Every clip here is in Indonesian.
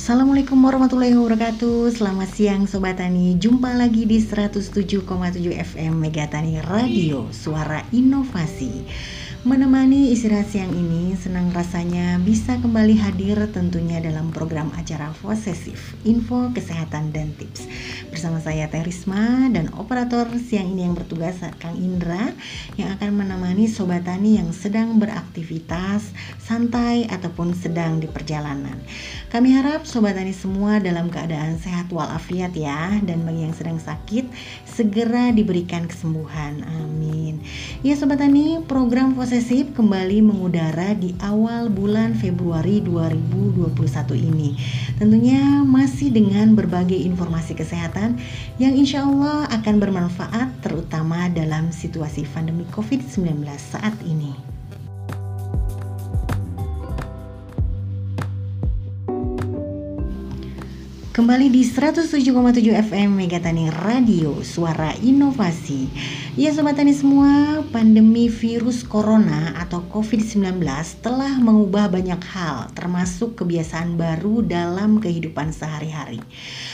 Assalamualaikum warahmatullahi wabarakatuh. Selamat siang Sobat Tani. Jumpa lagi di 107,7 FM Megatani Radio Suara Inovasi Menemani istirahat siang ini, senang rasanya bisa kembali hadir tentunya dalam program acara Posesif, Info Kesehatan dan Tips. Bersama saya Terisma dan operator siang ini yang bertugas Kang Indra yang akan menemani Sobat Tani yang sedang beraktivitas, santai ataupun sedang di perjalanan. Kami harap Sobat Tani semua dalam keadaan sehat walafiat ya dan bagi yang sedang sakit segera diberikan kesembuhan. Amin. Ya Sobat Tani, program Posesif posesif kembali mengudara di awal bulan Februari 2021 ini. Tentunya masih dengan berbagai informasi kesehatan yang insya Allah akan bermanfaat terutama dalam situasi pandemi COVID-19 saat ini. Kembali di 107,7 FM Megatani Radio Suara Inovasi. Ya Sobat Tani semua, pandemi virus corona atau COVID-19 telah mengubah banyak hal termasuk kebiasaan baru dalam kehidupan sehari-hari.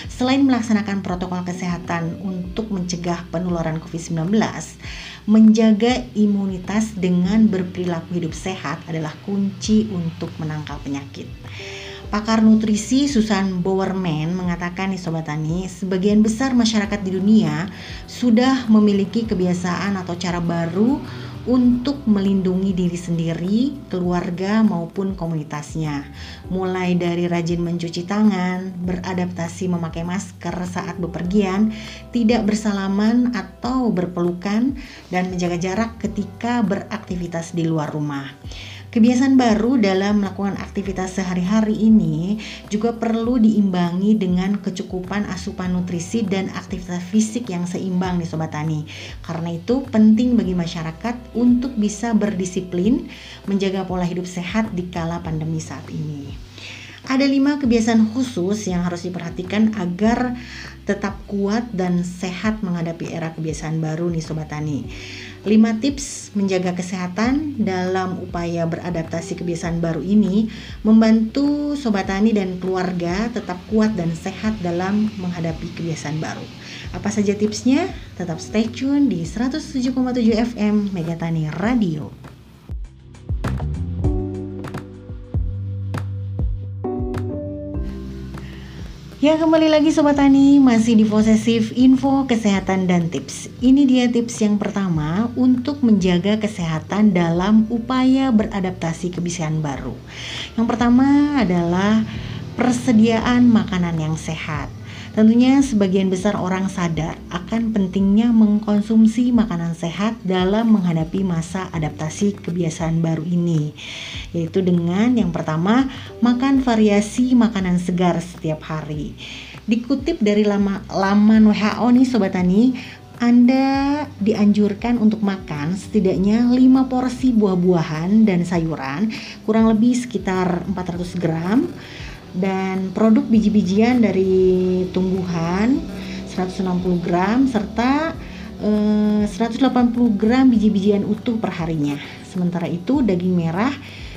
Selain melaksanakan protokol kesehatan untuk mencegah penularan COVID-19 Menjaga imunitas dengan berperilaku hidup sehat adalah kunci untuk menangkal penyakit Pakar nutrisi Susan Bowerman mengatakan nih Sobat Tani, sebagian besar masyarakat di dunia sudah memiliki kebiasaan atau cara baru untuk melindungi diri sendiri, keluarga maupun komunitasnya. Mulai dari rajin mencuci tangan, beradaptasi memakai masker saat bepergian, tidak bersalaman atau berpelukan dan menjaga jarak ketika beraktivitas di luar rumah. Kebiasaan baru dalam melakukan aktivitas sehari-hari ini juga perlu diimbangi dengan kecukupan asupan nutrisi dan aktivitas fisik yang seimbang nih Sobat Tani. Karena itu penting bagi masyarakat untuk bisa berdisiplin menjaga pola hidup sehat di kala pandemi saat ini. Ada lima kebiasaan khusus yang harus diperhatikan agar tetap kuat dan sehat menghadapi era kebiasaan baru nih Sobat Tani. 5 tips menjaga kesehatan dalam upaya beradaptasi kebiasaan baru ini membantu sobat tani dan keluarga tetap kuat dan sehat dalam menghadapi kebiasaan baru. Apa saja tipsnya? Tetap stay tune di 107,7 FM Megatani Radio. Ya kembali lagi Sobat Tani masih di posesif info kesehatan dan tips. Ini dia tips yang pertama untuk menjaga kesehatan dalam upaya beradaptasi kebiasaan baru. Yang pertama adalah persediaan makanan yang sehat Tentunya sebagian besar orang sadar akan pentingnya mengkonsumsi makanan sehat dalam menghadapi masa adaptasi kebiasaan baru ini. Yaitu dengan yang pertama, makan variasi makanan segar setiap hari. Dikutip dari lama, laman WHO nih Sobat Tani, anda dianjurkan untuk makan setidaknya 5 porsi buah-buahan dan sayuran kurang lebih sekitar 400 gram dan produk biji-bijian dari tumbuhan 160 gram serta eh, 180 gram biji-bijian utuh perharinya. Sementara itu daging merah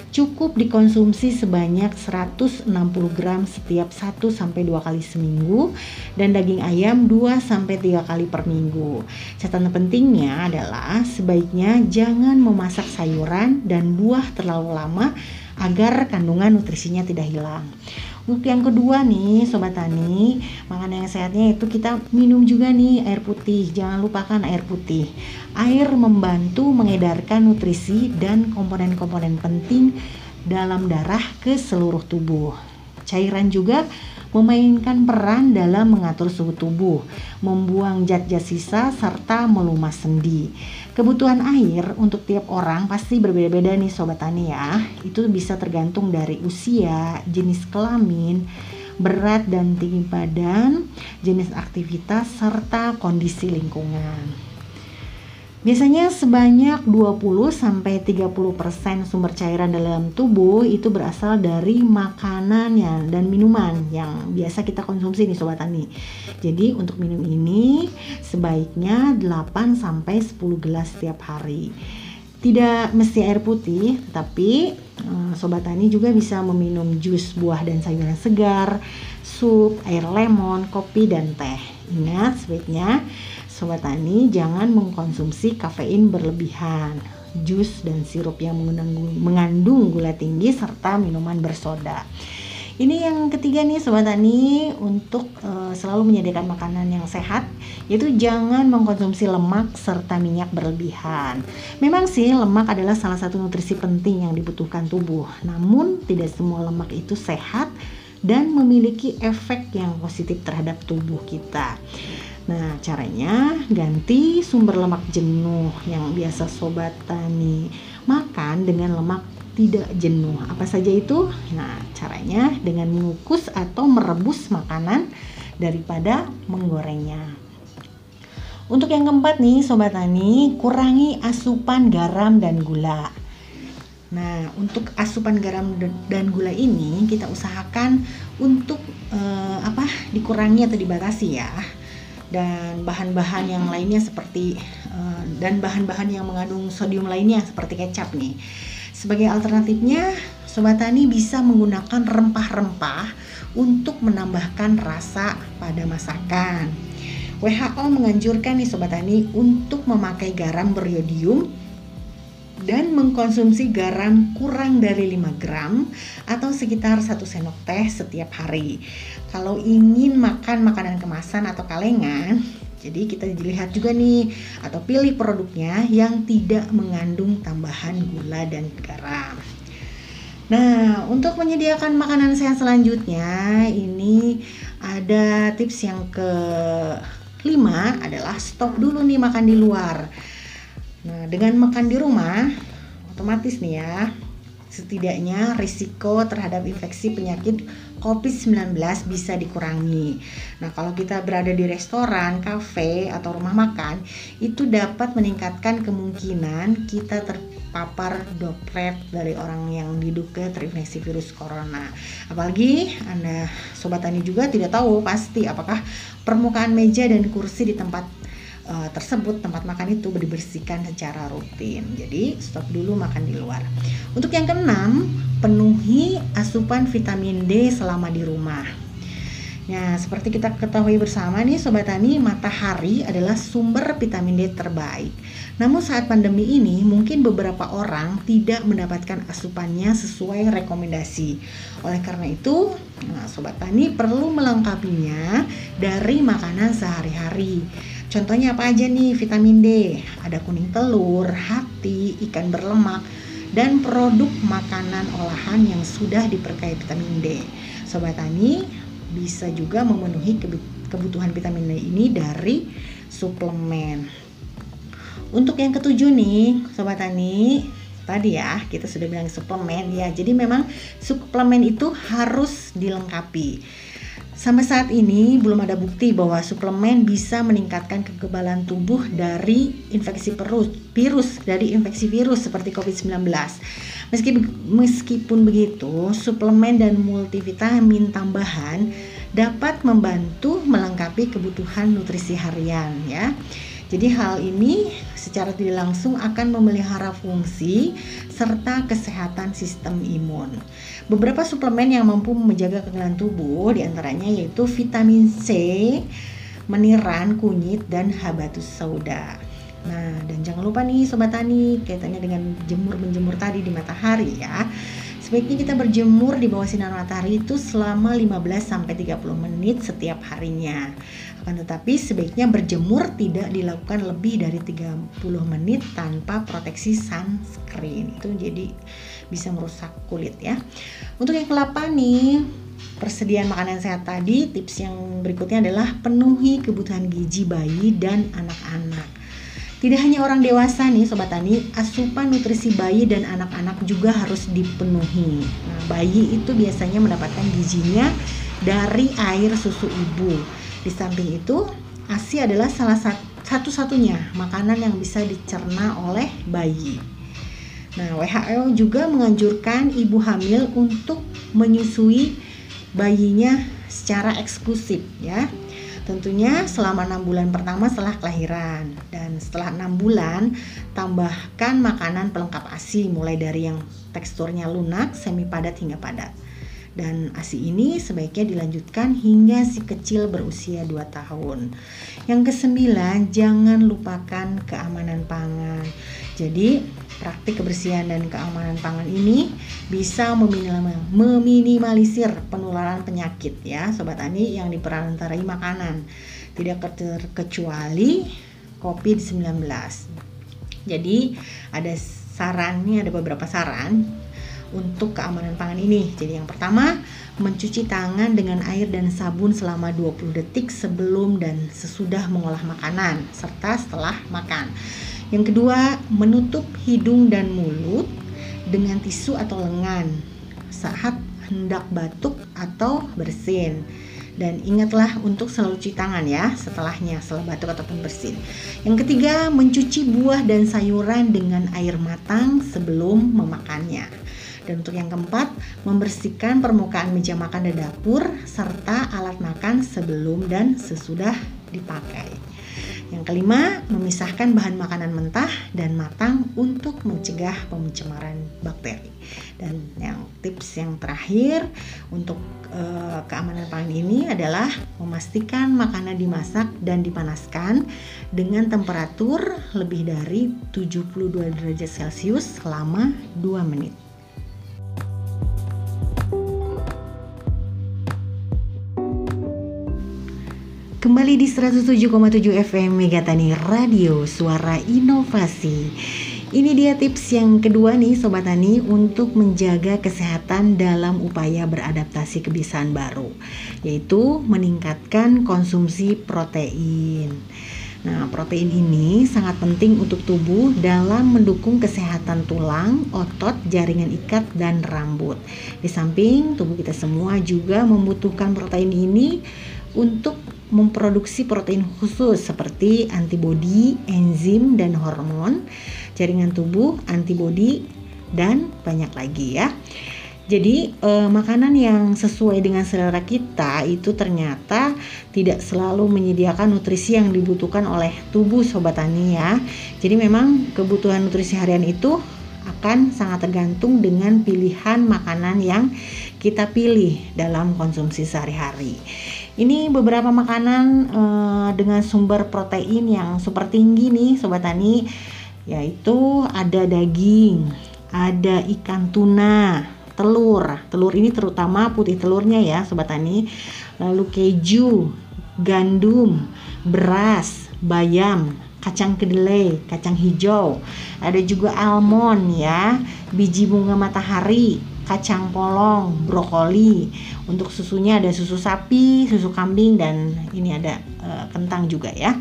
cukup dikonsumsi sebanyak 160 gram setiap 1 sampai 2 kali seminggu dan daging ayam 2 sampai 3 kali per minggu. Catatan pentingnya adalah sebaiknya jangan memasak sayuran dan buah terlalu lama agar kandungan nutrisinya tidak hilang. Untuk yang kedua nih Sobat Tani, makanan yang sehatnya itu kita minum juga nih air putih. Jangan lupakan air putih. Air membantu mengedarkan nutrisi dan komponen-komponen penting dalam darah ke seluruh tubuh. Cairan juga memainkan peran dalam mengatur suhu tubuh, membuang zat-zat sisa, serta melumas sendi. Kebutuhan air untuk tiap orang pasti berbeda-beda nih Sobat Tani ya. Itu bisa tergantung dari usia, jenis kelamin, berat dan tinggi badan, jenis aktivitas, serta kondisi lingkungan. Biasanya sebanyak 20 sampai 30% sumber cairan dalam tubuh itu berasal dari makanan ya, dan minuman yang biasa kita konsumsi nih sobat tani. Jadi untuk minum ini sebaiknya 8 sampai 10 gelas setiap hari. Tidak mesti air putih, tapi eh, sobat tani juga bisa meminum jus buah dan sayuran segar, sup, air lemon, kopi dan teh. Ingat sebaiknya sobat tani jangan mengkonsumsi kafein berlebihan, jus dan sirup yang mengandung gula tinggi serta minuman bersoda. Ini yang ketiga nih sobat tani untuk uh, selalu menyediakan makanan yang sehat yaitu jangan mengkonsumsi lemak serta minyak berlebihan. Memang sih lemak adalah salah satu nutrisi penting yang dibutuhkan tubuh. Namun tidak semua lemak itu sehat dan memiliki efek yang positif terhadap tubuh kita. Nah, caranya ganti sumber lemak jenuh yang biasa sobat tani makan dengan lemak tidak jenuh. Apa saja itu? Nah, caranya dengan mengukus atau merebus makanan daripada menggorengnya. Untuk yang keempat nih Sobat Tani, kurangi asupan garam dan gula. Nah, untuk asupan garam dan gula ini kita usahakan untuk eh, apa? dikurangi atau dibatasi ya. Dan bahan-bahan yang lainnya seperti eh, dan bahan-bahan yang mengandung sodium lainnya seperti kecap nih. Sebagai alternatifnya, Sobat Tani bisa menggunakan rempah-rempah untuk menambahkan rasa pada masakan. WHO menganjurkan nih Sobat Tani untuk memakai garam beriodium dan mengkonsumsi garam kurang dari 5 gram atau sekitar 1 sendok teh setiap hari. Kalau ingin makan makanan kemasan atau kalengan, jadi kita dilihat juga nih atau pilih produknya yang tidak mengandung tambahan gula dan garam. Nah, untuk menyediakan makanan sehat selanjutnya, ini ada tips yang ke lima adalah stop dulu nih makan di luar. Nah, dengan makan di rumah, otomatis nih ya, setidaknya risiko terhadap infeksi penyakit COVID-19 bisa dikurangi. Nah, kalau kita berada di restoran, kafe, atau rumah makan, itu dapat meningkatkan kemungkinan kita terpapar droplet dari orang yang diduga terinfeksi virus corona. Apalagi Anda sobat tani juga tidak tahu pasti apakah permukaan meja dan kursi di tempat uh, tersebut tempat makan itu dibersihkan secara rutin. Jadi stop dulu makan di luar. Untuk yang keenam, penuhi asupan vitamin D selama di rumah. Nah, seperti kita ketahui bersama nih Sobat Tani, matahari adalah sumber vitamin D terbaik. Namun saat pandemi ini mungkin beberapa orang tidak mendapatkan asupannya sesuai rekomendasi. Oleh karena itu, nah, Sobat Tani perlu melengkapinya dari makanan sehari-hari. Contohnya apa aja nih vitamin D? Ada kuning telur, hati, ikan berlemak, dan produk makanan olahan yang sudah diperkaya vitamin D. Sobat Tani bisa juga memenuhi kebutuhan vitamin D ini dari suplemen. Untuk yang ketujuh nih, Sobat Tani, tadi ya kita sudah bilang suplemen ya. Jadi memang suplemen itu harus dilengkapi Sampai saat ini belum ada bukti bahwa suplemen bisa meningkatkan kekebalan tubuh dari infeksi perut, virus dari infeksi virus seperti COVID-19. Meski meskipun begitu, suplemen dan multivitamin tambahan dapat membantu melengkapi kebutuhan nutrisi harian ya. Jadi hal ini secara tidak langsung akan memelihara fungsi serta kesehatan sistem imun. Beberapa suplemen yang mampu menjaga kekebalan tubuh di antaranya yaitu vitamin C, meniran, kunyit, dan habatus sauda. Nah, dan jangan lupa nih Sobat Tani, kaitannya dengan jemur menjemur tadi di matahari ya. Sebaiknya kita berjemur di bawah sinar matahari itu selama 15 sampai 30 menit setiap harinya. Akan tetapi sebaiknya berjemur tidak dilakukan lebih dari 30 menit tanpa proteksi sunscreen. Itu jadi bisa merusak kulit ya. Untuk yang kelapa nih, persediaan makanan sehat tadi, tips yang berikutnya adalah penuhi kebutuhan gizi bayi dan anak-anak. Tidak hanya orang dewasa nih Sobat Tani, asupan nutrisi bayi dan anak-anak juga harus dipenuhi. Nah, bayi itu biasanya mendapatkan gizinya dari air susu ibu. Di samping itu, ASI adalah salah satu-satunya makanan yang bisa dicerna oleh bayi. Nah, WHO juga menganjurkan ibu hamil untuk menyusui bayinya secara eksklusif ya Tentunya selama enam bulan pertama setelah kelahiran dan setelah enam bulan tambahkan makanan pelengkap ASI mulai dari yang teksturnya lunak, semi padat hingga padat. Dan ASI ini sebaiknya dilanjutkan hingga si kecil berusia 2 tahun. Yang kesembilan, jangan lupakan keamanan pangan. Jadi, praktik kebersihan dan keamanan pangan ini bisa meminimalisir penularan penyakit ya Sobat Tani yang diperantarai makanan. Tidak terkecuali COVID-19. Jadi, ada saran, ini ada beberapa saran untuk keamanan pangan ini. Jadi yang pertama, mencuci tangan dengan air dan sabun selama 20 detik sebelum dan sesudah mengolah makanan serta setelah makan. Yang kedua, menutup hidung dan mulut dengan tisu atau lengan saat hendak batuk atau bersin. Dan ingatlah untuk selalu cuci tangan ya setelahnya setelah batuk ataupun bersin. Yang ketiga, mencuci buah dan sayuran dengan air matang sebelum memakannya. Dan untuk yang keempat, membersihkan permukaan meja makan dan dapur serta alat makan sebelum dan sesudah dipakai. Yang kelima, memisahkan bahan makanan mentah dan matang untuk mencegah pencemaran bakteri. Dan yang tips yang terakhir untuk e, keamanan pangan ini adalah memastikan makanan dimasak dan dipanaskan dengan temperatur lebih dari 72 derajat Celcius selama 2 menit. Kembali di 107,7 FM Megatani Radio Suara Inovasi Ini dia tips yang kedua nih Sobat Tani Untuk menjaga kesehatan dalam upaya beradaptasi kebiasaan baru Yaitu meningkatkan konsumsi protein Nah, protein ini sangat penting untuk tubuh dalam mendukung kesehatan tulang, otot, jaringan ikat, dan rambut. Di samping, tubuh kita semua juga membutuhkan protein ini untuk memproduksi protein khusus seperti antibodi, enzim, dan hormon, jaringan tubuh, antibodi, dan banyak lagi ya. Jadi eh, makanan yang sesuai dengan selera kita itu ternyata tidak selalu menyediakan nutrisi yang dibutuhkan oleh tubuh sobat tani ya. Jadi memang kebutuhan nutrisi harian itu akan sangat tergantung dengan pilihan makanan yang kita pilih dalam konsumsi sehari-hari. Ini beberapa makanan uh, dengan sumber protein yang super tinggi nih sobat tani yaitu ada daging, ada ikan tuna, telur. Telur ini terutama putih telurnya ya sobat tani. Lalu keju, gandum, beras, bayam, kacang kedelai, kacang hijau. Ada juga almond ya, biji bunga matahari, kacang polong, brokoli. Untuk susunya ada susu sapi, susu kambing dan ini ada uh, kentang juga ya.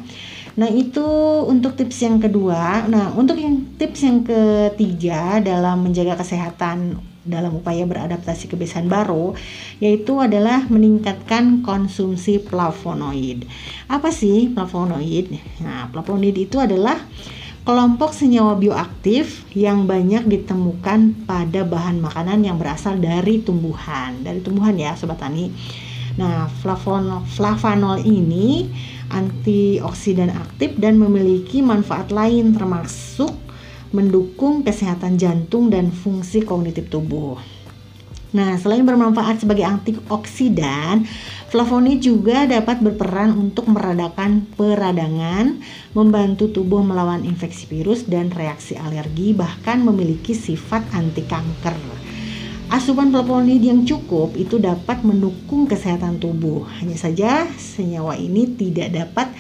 Nah, itu untuk tips yang kedua. Nah, untuk yang tips yang ketiga dalam menjaga kesehatan dalam upaya beradaptasi kebiasaan baru yaitu adalah meningkatkan konsumsi flavonoid. Apa sih flavonoid? Nah, flavonoid itu adalah kelompok senyawa bioaktif yang banyak ditemukan pada bahan makanan yang berasal dari tumbuhan, dari tumbuhan ya sobat tani. Nah, flavonol, flavanol ini antioksidan aktif dan memiliki manfaat lain termasuk mendukung kesehatan jantung dan fungsi kognitif tubuh. Nah, selain bermanfaat sebagai antioksidan, flavonoid juga dapat berperan untuk meredakan peradangan, membantu tubuh melawan infeksi virus dan reaksi alergi, bahkan memiliki sifat anti kanker. Asupan flavonoid yang cukup itu dapat mendukung kesehatan tubuh. Hanya saja senyawa ini tidak dapat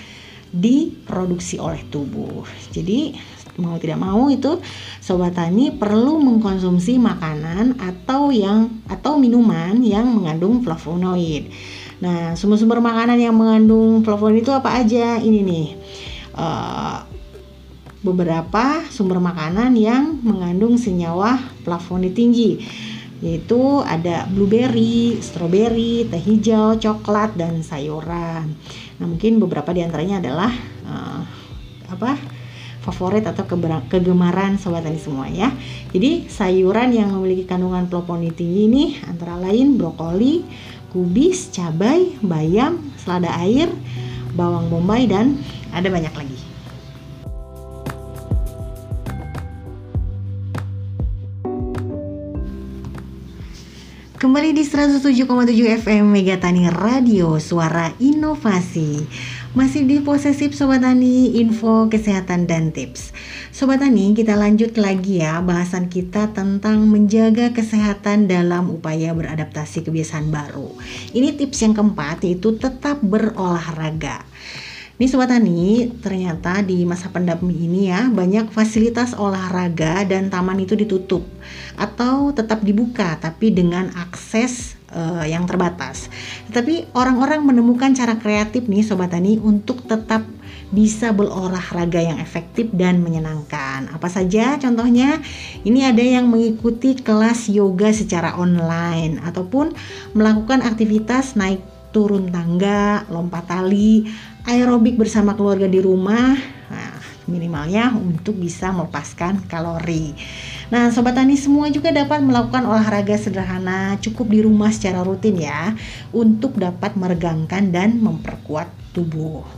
diproduksi oleh tubuh. Jadi mau tidak mau itu sobat tani perlu mengkonsumsi makanan atau yang atau minuman yang mengandung flavonoid. Nah, sumber-sumber makanan yang mengandung flavonoid itu apa aja? Ini nih. Uh, beberapa sumber makanan yang mengandung senyawa flavonoid tinggi yaitu ada blueberry, strawberry, teh hijau, coklat dan sayuran. Nah, mungkin beberapa di antaranya adalah uh, apa? favorit atau kegemaran sobat tani semua ya. Jadi sayuran yang memiliki kandungan flavonoid tinggi ini antara lain brokoli, kubis, cabai, bayam, selada air, bawang bombay dan ada banyak lagi. Kembali di 107,7 FM Megatani Radio Suara Inovasi Masih di posesif Sobat Tani Info Kesehatan dan Tips. Sobat Tani kita lanjut lagi ya Bahasan kita tentang menjaga kesehatan dalam upaya beradaptasi kebiasaan baru. Ini tips yang keempat yaitu tetap berolahraga. Ini Sobat Tani, ternyata di masa pandemi ini ya banyak fasilitas olahraga dan taman itu ditutup atau tetap dibuka tapi dengan akses uh, yang terbatas. Tetapi orang-orang menemukan cara kreatif nih Sobat Tani untuk tetap bisa berolahraga yang efektif dan menyenangkan. Apa saja contohnya? Ini ada yang mengikuti kelas yoga secara online ataupun melakukan aktivitas naik turun tangga, lompat tali, aerobik bersama keluarga di rumah. Nah, minimalnya untuk bisa melepaskan kalori. Nah, sobat tani semua juga dapat melakukan olahraga sederhana cukup di rumah secara rutin ya untuk dapat meregangkan dan memperkuat tubuh.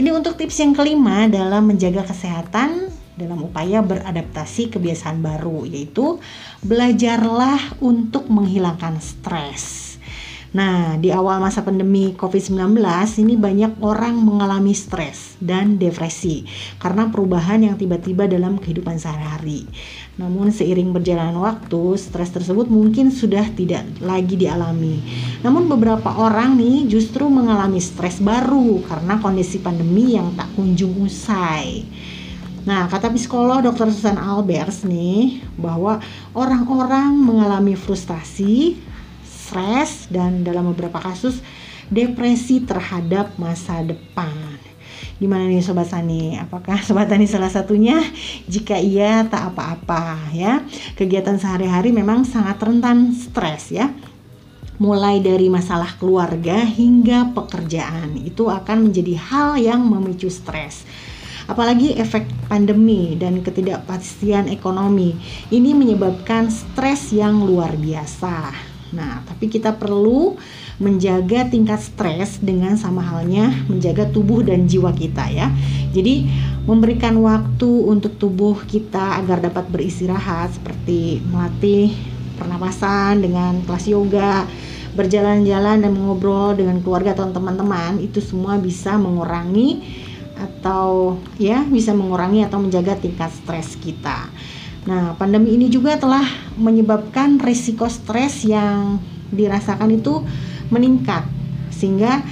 Ini untuk tips yang kelima dalam menjaga kesehatan dalam upaya beradaptasi kebiasaan baru yaitu belajarlah untuk menghilangkan stres. Nah, di awal masa pandemi COVID-19 ini banyak orang mengalami stres dan depresi karena perubahan yang tiba-tiba dalam kehidupan sehari-hari. Namun seiring berjalan waktu, stres tersebut mungkin sudah tidak lagi dialami. Namun beberapa orang nih justru mengalami stres baru karena kondisi pandemi yang tak kunjung usai. Nah, kata psikolog Dr. Susan Albers nih bahwa orang-orang mengalami frustasi, stres dan dalam beberapa kasus depresi terhadap masa depan. Gimana nih Sobat Tani? Apakah Sobat Tani salah satunya? Jika iya, tak apa-apa ya. Kegiatan sehari-hari memang sangat rentan stres ya. Mulai dari masalah keluarga hingga pekerjaan itu akan menjadi hal yang memicu stres apalagi efek pandemi dan ketidakpastian ekonomi ini menyebabkan stres yang luar biasa. Nah, tapi kita perlu menjaga tingkat stres dengan sama halnya menjaga tubuh dan jiwa kita ya. Jadi memberikan waktu untuk tubuh kita agar dapat beristirahat seperti melatih pernapasan dengan kelas yoga, berjalan-jalan dan mengobrol dengan keluarga atau teman-teman itu semua bisa mengurangi atau ya bisa mengurangi atau menjaga tingkat stres kita. Nah, pandemi ini juga telah menyebabkan risiko stres yang dirasakan itu meningkat sehingga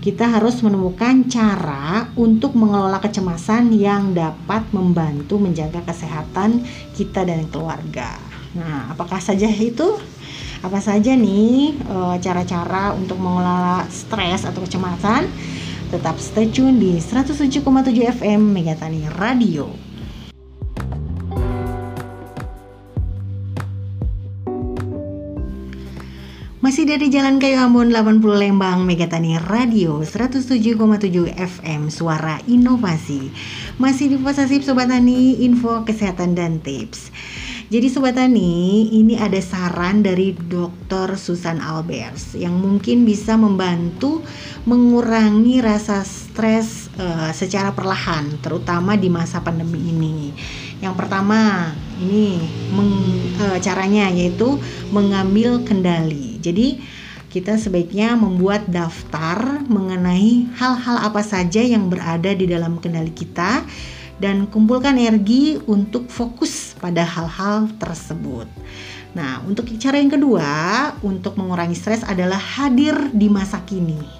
kita harus menemukan cara untuk mengelola kecemasan yang dapat membantu menjaga kesehatan kita dan keluarga. Nah, apakah saja itu? Apa saja nih eh, cara-cara untuk mengelola stres atau kecemasan? Tetap stay tune di 107,7 FM Megatani Radio. Masih dari Jalan Kayu Ambon 80 Lembang Megatani Radio 107,7 FM Suara Inovasi Masih di posesif Sobat Tani Info Kesehatan dan Tips Jadi Sobat Tani ini ada saran dari Dr. Susan Albers Yang mungkin bisa membantu mengurangi rasa stres uh, secara perlahan Terutama di masa pandemi ini yang pertama ini meng, e, caranya yaitu mengambil kendali. Jadi kita sebaiknya membuat daftar mengenai hal-hal apa saja yang berada di dalam kendali kita dan kumpulkan energi untuk fokus pada hal-hal tersebut. Nah, untuk cara yang kedua untuk mengurangi stres adalah hadir di masa kini.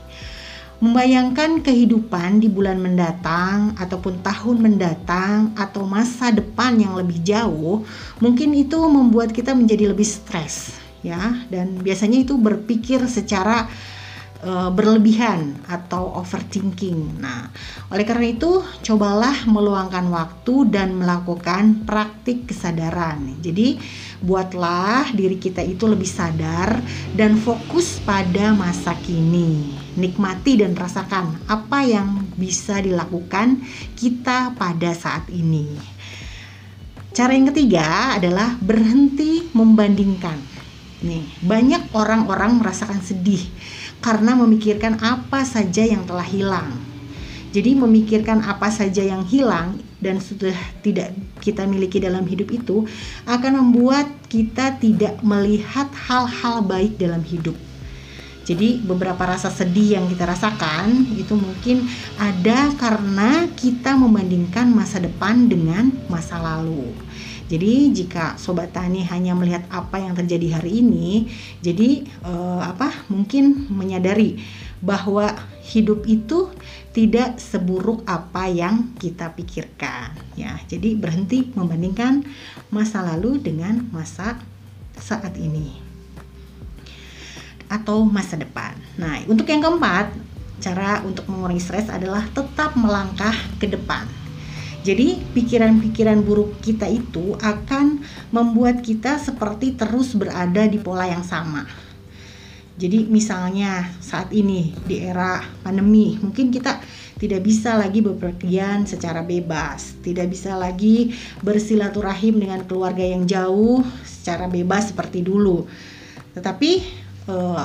Membayangkan kehidupan di bulan mendatang ataupun tahun mendatang atau masa depan yang lebih jauh, mungkin itu membuat kita menjadi lebih stres ya dan biasanya itu berpikir secara uh, berlebihan atau overthinking. Nah, oleh karena itu cobalah meluangkan waktu dan melakukan praktik kesadaran. Jadi, buatlah diri kita itu lebih sadar dan fokus pada masa kini nikmati dan rasakan apa yang bisa dilakukan kita pada saat ini. Cara yang ketiga adalah berhenti membandingkan. Nih, banyak orang-orang merasakan sedih karena memikirkan apa saja yang telah hilang. Jadi memikirkan apa saja yang hilang dan sudah tidak kita miliki dalam hidup itu akan membuat kita tidak melihat hal-hal baik dalam hidup. Jadi beberapa rasa sedih yang kita rasakan itu mungkin ada karena kita membandingkan masa depan dengan masa lalu. Jadi jika sobat tani hanya melihat apa yang terjadi hari ini, jadi eh, apa mungkin menyadari bahwa hidup itu tidak seburuk apa yang kita pikirkan ya. Jadi berhenti membandingkan masa lalu dengan masa saat ini atau masa depan. Nah, untuk yang keempat, cara untuk mengurangi stres adalah tetap melangkah ke depan jadi pikiran-pikiran buruk kita itu akan membuat kita seperti terus berada di pola yang sama. Jadi misalnya saat ini di era pandemi mungkin kita tidak bisa lagi bepergian secara bebas, tidak bisa lagi bersilaturahim dengan keluarga yang jauh secara bebas seperti dulu. Tetapi eh,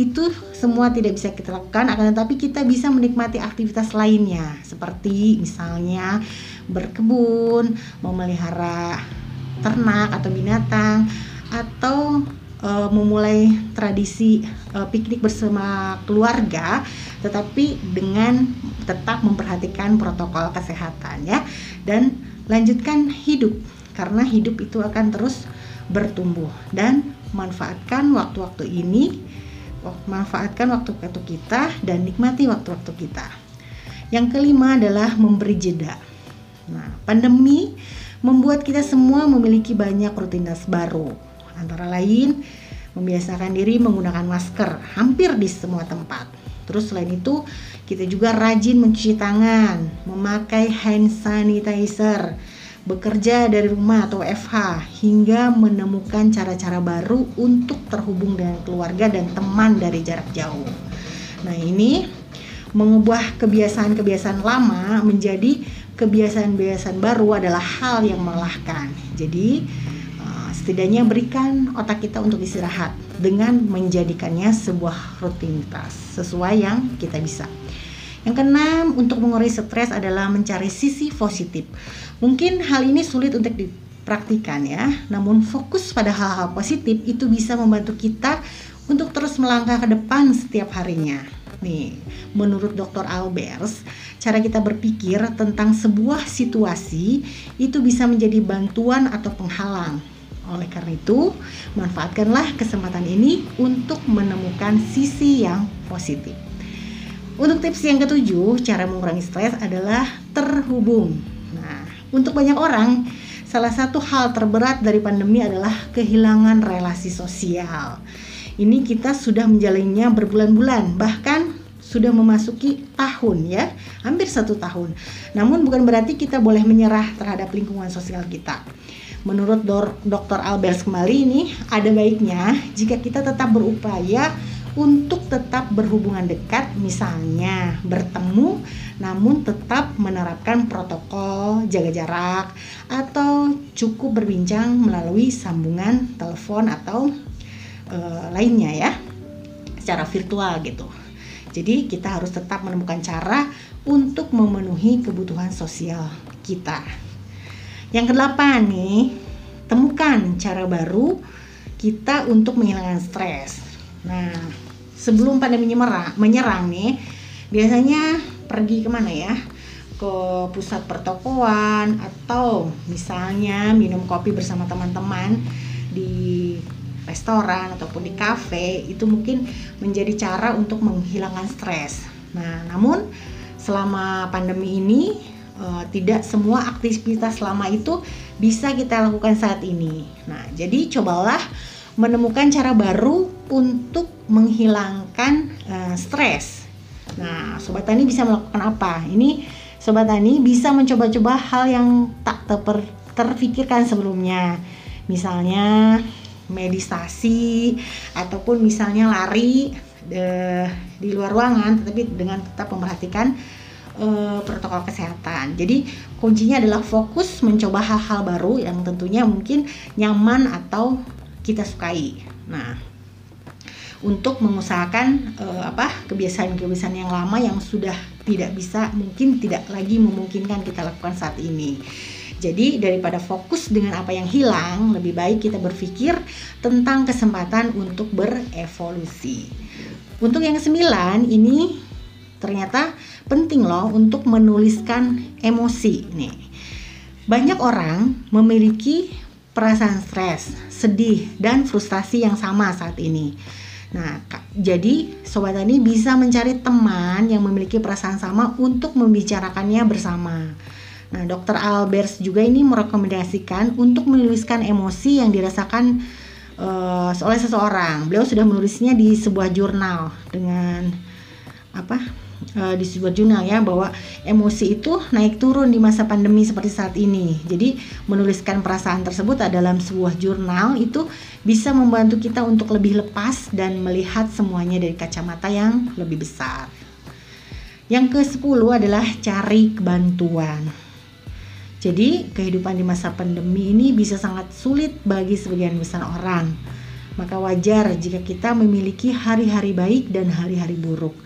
itu semua tidak bisa kita lakukan akan tetapi kita bisa menikmati aktivitas lainnya. Seperti misalnya berkebun, memelihara ternak atau binatang atau e, memulai tradisi e, piknik bersama keluarga tetapi dengan tetap memperhatikan protokol kesehatan ya. Dan lanjutkan hidup karena hidup itu akan terus bertumbuh dan manfaatkan waktu-waktu ini manfaatkan waktu-waktu kita dan nikmati waktu-waktu kita. Yang kelima adalah memberi jeda. Nah, pandemi membuat kita semua memiliki banyak rutinitas baru. Antara lain, membiasakan diri menggunakan masker hampir di semua tempat. Terus selain itu, kita juga rajin mencuci tangan, memakai hand sanitizer, bekerja dari rumah atau FH hingga menemukan cara-cara baru untuk terhubung dengan keluarga dan teman dari jarak jauh. Nah, ini mengubah kebiasaan-kebiasaan lama menjadi kebiasaan-kebiasaan baru adalah hal yang melelahkan. Jadi, eh, setidaknya berikan otak kita untuk istirahat dengan menjadikannya sebuah rutinitas sesuai yang kita bisa. Yang keenam, untuk mengurangi stres adalah mencari sisi positif. Mungkin hal ini sulit untuk dipraktikan ya, namun fokus pada hal-hal positif itu bisa membantu kita untuk terus melangkah ke depan setiap harinya. Nih, menurut Dr. Albers, cara kita berpikir tentang sebuah situasi itu bisa menjadi bantuan atau penghalang. Oleh karena itu, manfaatkanlah kesempatan ini untuk menemukan sisi yang positif. Untuk tips yang ketujuh, cara mengurangi stres adalah terhubung. Untuk banyak orang, salah satu hal terberat dari pandemi adalah kehilangan relasi sosial. Ini kita sudah menjalannya berbulan-bulan, bahkan sudah memasuki tahun ya, hampir satu tahun. Namun bukan berarti kita boleh menyerah terhadap lingkungan sosial kita. Menurut Dr. Albert kembali ini ada baiknya jika kita tetap berupaya untuk tetap berhubungan dekat misalnya bertemu namun tetap menerapkan protokol jaga jarak atau cukup berbincang melalui sambungan telepon atau e, lainnya ya secara virtual gitu. Jadi kita harus tetap menemukan cara untuk memenuhi kebutuhan sosial kita. Yang kedelapan nih, temukan cara baru kita untuk menghilangkan stres. Nah, sebelum pandemi menyerang, menyerang nih, biasanya pergi ke mana ya? Ke pusat pertokoan atau misalnya minum kopi bersama teman-teman di restoran ataupun di kafe itu mungkin menjadi cara untuk menghilangkan stres. Nah, namun selama pandemi ini uh, tidak semua aktivitas lama itu bisa kita lakukan saat ini. Nah, jadi cobalah menemukan cara baru untuk menghilangkan uh, stres. Nah, sobat tani bisa melakukan apa? Ini sobat tani bisa mencoba-coba hal yang tak ter terfikirkan sebelumnya. Misalnya meditasi ataupun misalnya lari de, eh, di luar ruangan tetapi dengan tetap memperhatikan uh, protokol kesehatan. Jadi kuncinya adalah fokus mencoba hal-hal baru yang tentunya mungkin nyaman atau kita sukai. Nah, untuk mengusahakan uh, apa kebiasaan-kebiasaan yang lama yang sudah tidak bisa mungkin tidak lagi memungkinkan kita lakukan saat ini. Jadi daripada fokus dengan apa yang hilang, lebih baik kita berpikir tentang kesempatan untuk berevolusi. Untuk yang kesembilan ini ternyata penting loh untuk menuliskan emosi nih. Banyak orang memiliki perasaan stres, sedih, dan frustasi yang sama saat ini. Nah, jadi sobat tani bisa mencari teman yang memiliki perasaan sama untuk membicarakannya bersama. Nah, Dr. Albers juga ini merekomendasikan untuk menuliskan emosi yang dirasakan uh, oleh seseorang. Beliau sudah menulisnya di sebuah jurnal dengan apa? Uh, di sebuah jurnal ya bahwa emosi itu naik turun di masa pandemi seperti saat ini. Jadi menuliskan perasaan tersebut dalam sebuah jurnal itu bisa membantu kita untuk lebih lepas dan melihat semuanya dari kacamata yang lebih besar. Yang ke-10 adalah cari bantuan. Jadi, kehidupan di masa pandemi ini bisa sangat sulit bagi sebagian besar orang. Maka wajar jika kita memiliki hari-hari baik dan hari-hari buruk.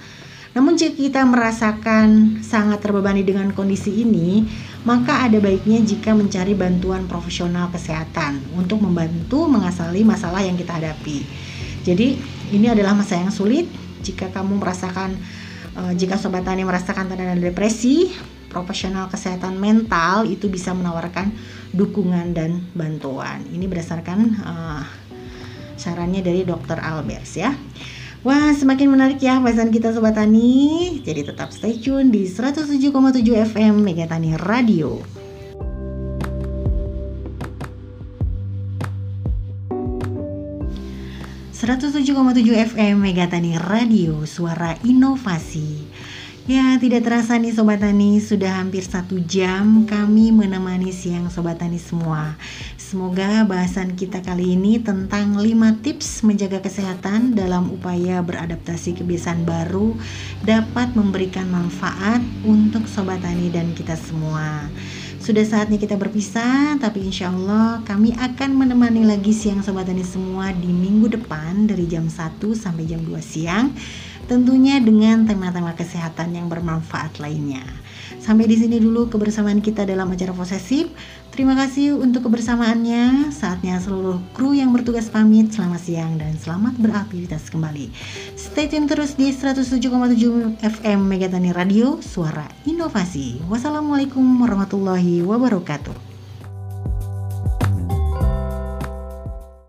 Namun jika kita merasakan sangat terbebani dengan kondisi ini, maka ada baiknya jika mencari bantuan profesional kesehatan untuk membantu mengasali masalah yang kita hadapi. Jadi, ini adalah masa yang sulit jika kamu merasakan uh, jika sobat tani merasakan tanda depresi, profesional kesehatan mental itu bisa menawarkan dukungan dan bantuan. Ini berdasarkan uh, sarannya dari Dr. Albers ya. Wah, semakin menarik ya bahasan kita Sobat Tani. Jadi tetap stay tune di 107,7 FM Mega Tani Radio. tujuh FM Megatani Radio Suara Inovasi Ya, tidak terasa nih Sobat Tani, sudah hampir satu jam kami menemani siang Sobat Tani semua. Semoga bahasan kita kali ini tentang 5 tips menjaga kesehatan dalam upaya beradaptasi kebiasaan baru dapat memberikan manfaat untuk Sobat Tani dan kita semua. Sudah saatnya kita berpisah, tapi insya Allah kami akan menemani lagi siang Sobat Tani semua di minggu depan dari jam 1 sampai jam 2 siang tentunya dengan tema-tema kesehatan yang bermanfaat lainnya. Sampai di sini dulu kebersamaan kita dalam acara posesif. Terima kasih untuk kebersamaannya. Saatnya seluruh kru yang bertugas pamit. Selamat siang dan selamat beraktivitas kembali. Stay tune terus di 107,7 FM Megatani Radio, Suara Inovasi. Wassalamualaikum warahmatullahi wabarakatuh.